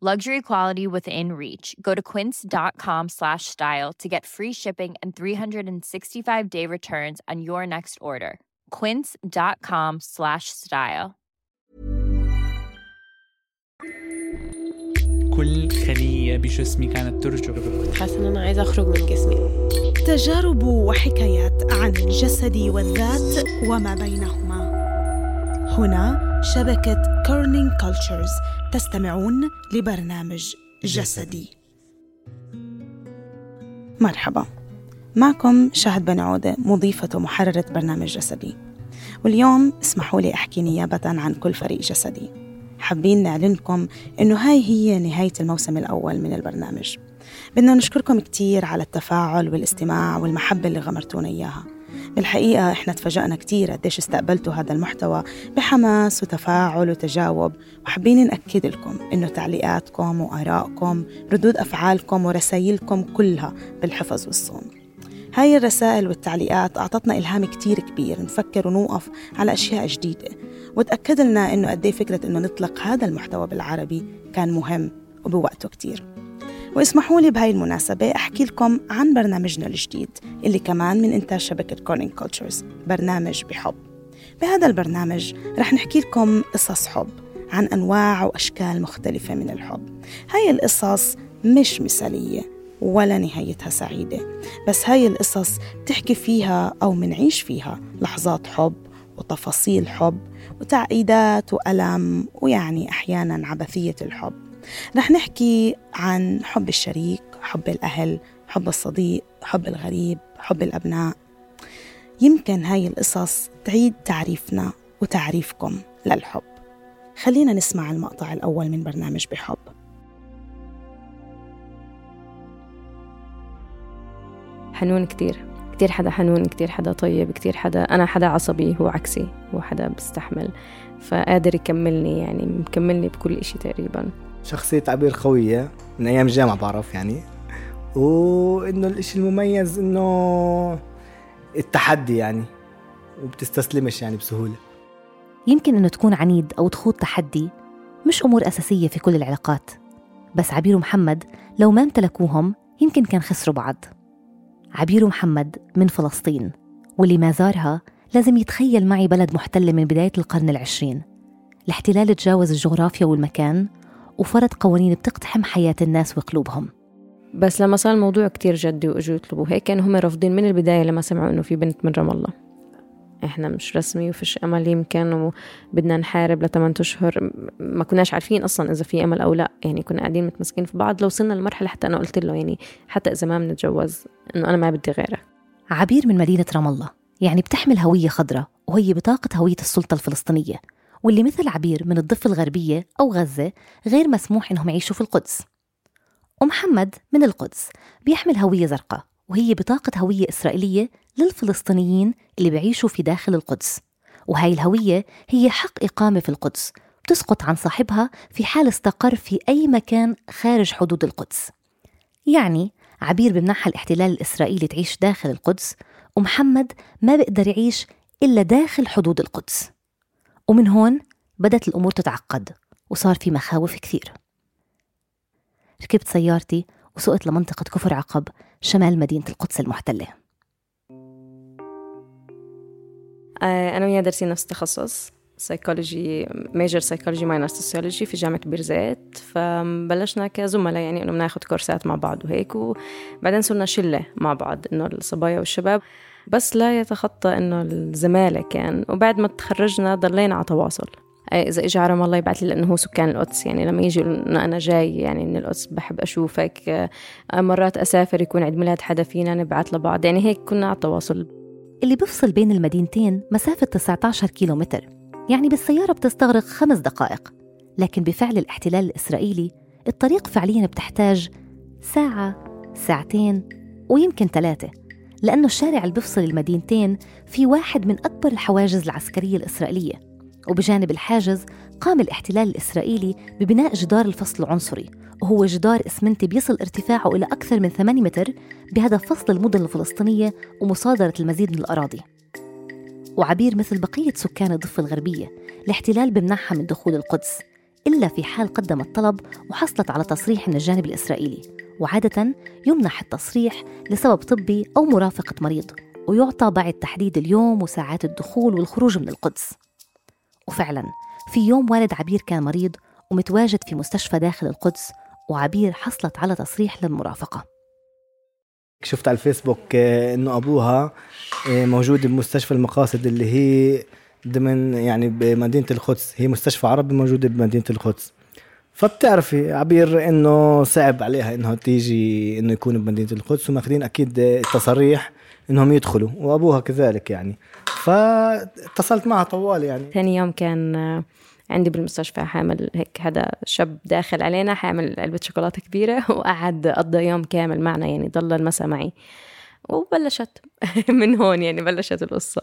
Luxury quality within reach. Go to quince.com slash style to get free shipping and 365 day returns on your next order. Quince.com slash style. كل خلية بجسمي كانت ترجف حاسة إن أنا عايزة أخرج من جسمي تجارب وحكايات عن الجسد والذات وما بينهما هنا شبكة كورنينج كولتشرز تستمعون لبرنامج جسدي. مرحبا. معكم شهد بن عودة مضيفة ومحررة برنامج جسدي. واليوم اسمحوا لي أحكي نيابة عن كل فريق جسدي. حابين نعلنكم إنه هاي هي نهاية الموسم الأول من البرنامج. بدنا نشكركم كتير على التفاعل والاستماع والمحبة اللي غمرتونا إياها. بالحقيقة إحنا تفاجأنا كتير قديش استقبلتوا هذا المحتوى بحماس وتفاعل وتجاوب. وحابين نأكد لكم إنه تعليقاتكم وآرائكم ردود أفعالكم ورسايلكم كلها بالحفظ والصون. هاي الرسائل والتعليقات أعطتنا إلهام كتير كبير. نفكر ونوقف على أشياء جديدة. وتأكد لنا إنه قدي فكرة إنه نطلق هذا المحتوى بالعربي كان مهم وبوقته كتير. واسمحوا لي بهاي المناسبة أحكي لكم عن برنامجنا الجديد اللي كمان من إنتاج شبكة كورنينج كولتشرز برنامج بحب. بهذا البرنامج رح نحكي لكم قصص حب عن أنواع وأشكال مختلفة من الحب. هاي القصص مش مثالية ولا نهايتها سعيدة بس هاي القصص تحكي فيها أو منعيش فيها لحظات حب وتفاصيل حب وتعقيدات وألم ويعني أحيانا عبثية الحب. رح نحكي عن حب الشريك حب الأهل حب الصديق حب الغريب حب الأبناء. يمكن هاي القصص تعيد تعريفنا وتعريفكم للحب. خلينا نسمع المقطع الأول من برنامج بحب. حنون كتير. كتير حدا حنون كتير حدا طيب كتير حدا أنا حدا عصبي هو عكسي هو حدا بستحمل. فقادر يكملني يعني مكملني بكل إشي تقريبا. شخصية عبير قوية من أيام الجامعة بعرف يعني. وإنه الإشي المميز إنه التحدي يعني وبتستسلمش يعني بسهولة. يمكن إنه تكون عنيد أو تخوض تحدي مش أمور أساسية في كل العلاقات. بس عبير ومحمد لو ما امتلكوهم يمكن كان خسروا بعض. عبير ومحمد من فلسطين واللي ما زارها لازم يتخيل معي بلد محتلة من بداية القرن العشرين. الاحتلال تجاوز الجغرافيا والمكان وفرض قوانين بتقتحم حياة الناس وقلوبهم. بس لما صار الموضوع كتير جدي وإجوا يطلبوا هيك كانوا هم رافضين من البداية لما سمعوا إنه في بنت من رام الله. إحنا مش رسمي وفيش أمل يمكن وبدنا نحارب لثمان أشهر. ما كناش عارفين أصلا إذا في أمل أو لا. يعني كنا قاعدين متمسكين في بعض. لو وصلنا لمرحلة حتى أنا قلت له يعني حتى إذا ما بنتجوز إنه أنا ما بدي غيرك. عبير من مدينة رام الله. يعني بتحمل هوية خضراء وهي بطاقة هوية السلطة الفلسطينية. واللي مثل عبير من الضفة الغربية أو غزة غير مسموح إنهم يعيشوا في القدس. ومحمد من القدس بيحمل هوية زرقاء وهي بطاقة هوية إسرائيلية للفلسطينيين اللي بيعيشوا في داخل القدس. وهاي الهوية هي حق إقامة في القدس بتسقط عن صاحبها في حال استقر في أي مكان خارج حدود القدس. يعني عبير بمنحها الاحتلال الإسرائيلي تعيش داخل القدس ومحمد ما بيقدر يعيش إلا داخل حدود القدس. ومن هون بدت الأمور تتعقد وصار في مخاوف كثير. ركبت سيارتي وسقت لمنطقة كفر عقب شمال مدينة القدس المحتلة. آه، أنا وياه دارسين نفس التخصص psychology major psychology minor sociology في جامعة بيرزيت. فبلشنا كزملاء يعني إنه بناخد كورسات مع بعض وهيك وبعدين صرنا شلة مع بعض إنه الصبايا والشباب. بس لا يتخطى إنه الزمالة كان. وبعد ما تخرجنا ضلينا على تواصل. إذا إجا عرم الله يبعث لي لأنه هو سكان القدس. يعني لما يجي أنا جاي يعني من القدس بحب أشوفك. مرات أسافر يكون عيد ميلاد حدا فينا نبعث لبعض. يعني هيك كنا على تواصل. اللي بفصل بين المدينتين مسافة 19 كيلو متر يعني بالسيارة بتستغرق خمس دقائق. لكن بفعل الاحتلال الإسرائيلي الطريق فعليا بتحتاج ساعة ساعتين ويمكن ثلاثة. لأنه الشارع اللي بفصل المدينتين في واحد من أكبر الحواجز العسكرية الإسرائيلية. وبجانب الحاجز قام الاحتلال الإسرائيلي ببناء جدار الفصل العنصري وهو جدار إسمنتي بيصل ارتفاعه إلى أكثر من 8 متر بهدف فصل المدن الفلسطينية ومصادرة المزيد من الأراضي. وعبير مثل بقية سكان الضفة الغربية الاحتلال بمنعها من دخول القدس إلا في حال قدمت طلب وحصلت على تصريح من الجانب الإسرائيلي. وعادة يمنح التصريح لسبب طبي أو مرافقة مريض ويعطى بعد تحديد اليوم وساعات الدخول والخروج من القدس. وفعلا في يوم والد عبير كان مريض ومتواجد في مستشفى داخل القدس وعبير حصلت على تصريح للمرافقة. شفت على الفيسبوك آه، إنه أبوها آه، موجود بمستشفى المقاصد اللي هي ضمن يعني بمدينة القدس. هي مستشفى عربي موجودة بمدينة القدس. فبتعرفي عبير إنه صعب عليها انه تيجي إنه يكون بمدينة القدس وماخذين أكيد التصريح إنهم يدخلوا وأبوها كذلك يعني. فاتصلت معها طوال يعني. ثاني يوم كان عندي بالمستشفى حامل هيك هذا شاب داخل علينا حامل علبة شوكولاتة كبيرة وقعد قضى يوم كامل معنا يعني ضل المساء معي. وبلشت من هون يعني بلشت القصة.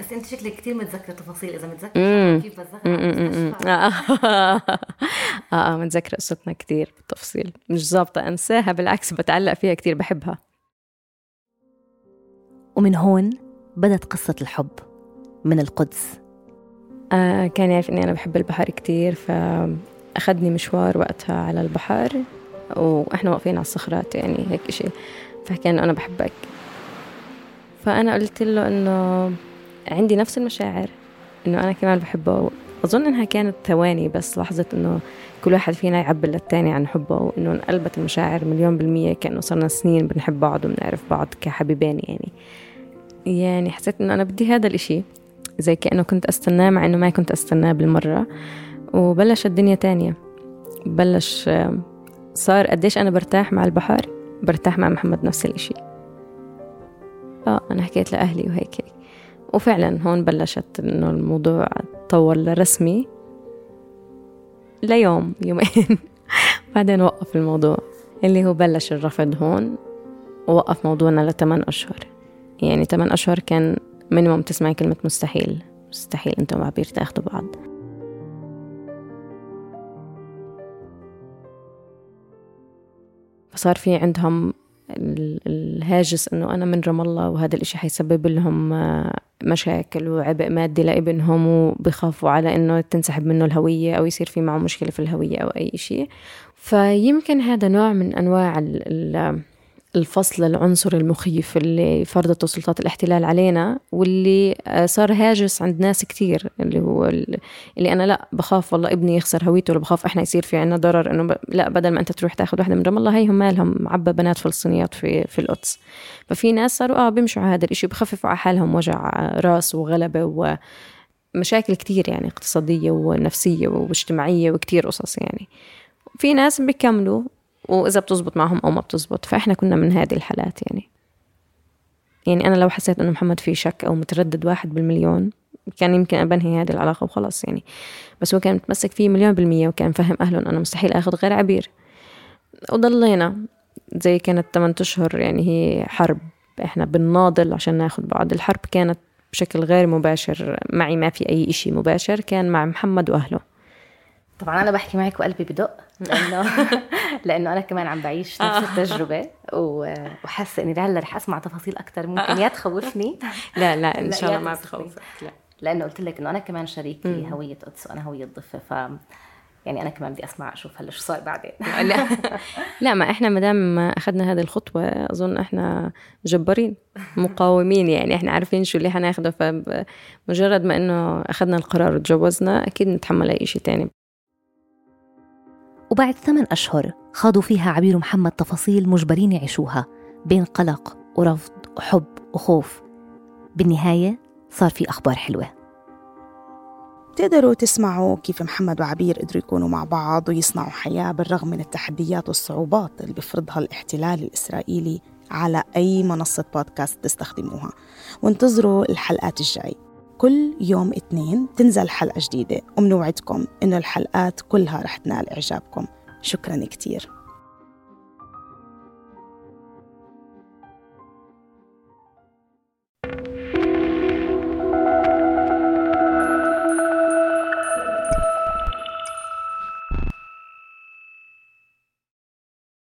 بس انت شكلك كثير متذكرة تفاصيل. إذا متذكرة كيف بتذكر آه. آه متذكرة قصتنا كثير بالتفصيل. مش ظابطة أنساها بالعكس بتعلق فيها كثير بحبها. ومن هون بدت قصة الحب من القدس. آه كان يعرف إني أنا بحب البحر كتير فأخذني مشوار وقتها على البحر وإحنا واقفين على الصخرات يعني هيك إشي. إنه أنا بحبك. فأنا قلت له إنه عندي نفس المشاعر إنه أنا كمان بحبه. أظن إنها كانت ثواني بس لحظة إنه كل واحد فينا يعبر للتاني عن حبه وإنه انقلبت المشاعر مليون بالمية كأنه صرنا سنين بنحب بعض وبنعرف بعض كحبيبين يعني. يعني حسيت إنه أنا بدي هذا الإشي زي كأنه كنت أستناه مع إنه ما كنت أستناه بالمرة. وبلش الدنيا تانية. بلش صار قديش أنا برتاح مع البحر برتاح مع محمد نفس الإشي. آه أنا حكيت لأهلي وهيك. هيك وفعلا هون بلشت إنه الموضوع تطور لرسمي ليوم يومين. بعدين وقف الموضوع. اللي هو بلش الرفض هون ووقف موضوعنا لثمان أشهر. يعني ثمان أشهر كان مينيموم تسمعي كلمة مستحيل. مستحيل أنت وعبير تاخدوا بعض. فصار في عندهم الهاجس إنه أنا من رام الله وهذا الإشي حيسبب لهم آه، مشاكل وعبء مادي لابنهم وبخافوا على إنه تنسحب منه الهوية أو يصير في معه مشكلة في الهوية أو أي شيء. فيمكن هذا نوع من أنواع الفصل العنصري المخيف اللي فرضته سلطات الاحتلال علينا واللي آه، صار هاجس عند ناس كتير اللي هو اللي أنا لا بخاف والله ابني يخسر هويته ولا بخاف إحنا يصير في عنا ضرر إنه. لا بدل ما أنت تروح تاخذ واحدة من رام الله هيهم مالهم عبى بنات فلسطينيات في في القدس ففي ناس صاروا آه بيمشوا على هذا الشيء بخففوا على حالهم وجع راس وغلبة و مشاكل كتير يعني اقتصادية ونفسية واجتماعية وكتير قصص يعني في ناس بيكملوا وإذا بتزبط معهم أو ما بتزبط. فإحنا كنا من هذه الحالات يعني. يعني أنا لو حسيت إنه محمد في شك أو متردد واحد بالمليون كان يمكن أبنهي هذه العلاقة وخلاص يعني. بس هو كان متمسك فيه مليون بالمية وكان فهم أهله أنا مستحيل آخذ غير عبير. وضلينا. زي كانت 8 أشهر يعني هي حرب. إحنا بنناضل عشان ناخذ بعض. الحرب كانت بشكل غير مباشر. معي ما في أي إشي مباشر. كان مع محمد وأهله. طبعا أنا بحكي معك وقلبي بدق لأنه لأنه أنا كمان عم بعيش نفس آه. التجربة وحاسة إني لهلأ رح أسمع تفاصيل أكثر ممكن. يا تخوفني. لا لا إن شاء الله ما بتخوفك لا. لأنه قلت لك إنه أنا كمان شريكي هوية قدس وأنا هوية ضفة ف يعني أنا كمان بدي أسمع أشوف هلا شو صار بعدين. لا. لا ما إحنا ما دام أخذنا هذه الخطوة أظن إحنا جبارين مقاومين يعني إحنا عارفين شو اللي حناخده فمجرد ما إنه أخذنا القرار وتجوزنا أكيد نتحمل أي شيء تاني. وبعد ثمان أشهر خاضوا فيها عبير ومحمد تفاصيل مجبرين يعيشوها بين قلق ورفض وحب وخوف. بالنهاية صار في أخبار حلوة. تقدروا تسمعوا كيف محمد وعبير قدروا يكونوا مع بعض ويصنعوا حياة بالرغم من التحديات والصعوبات اللي بيفرضها الاحتلال الإسرائيلي على أي منصة بودكاست تستخدموها وانتظروا الحلقات الجاي كل يوم اثنين تنزل حلقة جديدة ومنوعدكم إنه الحلقات كلها رح تنال إعجابكم. شكرا كتير.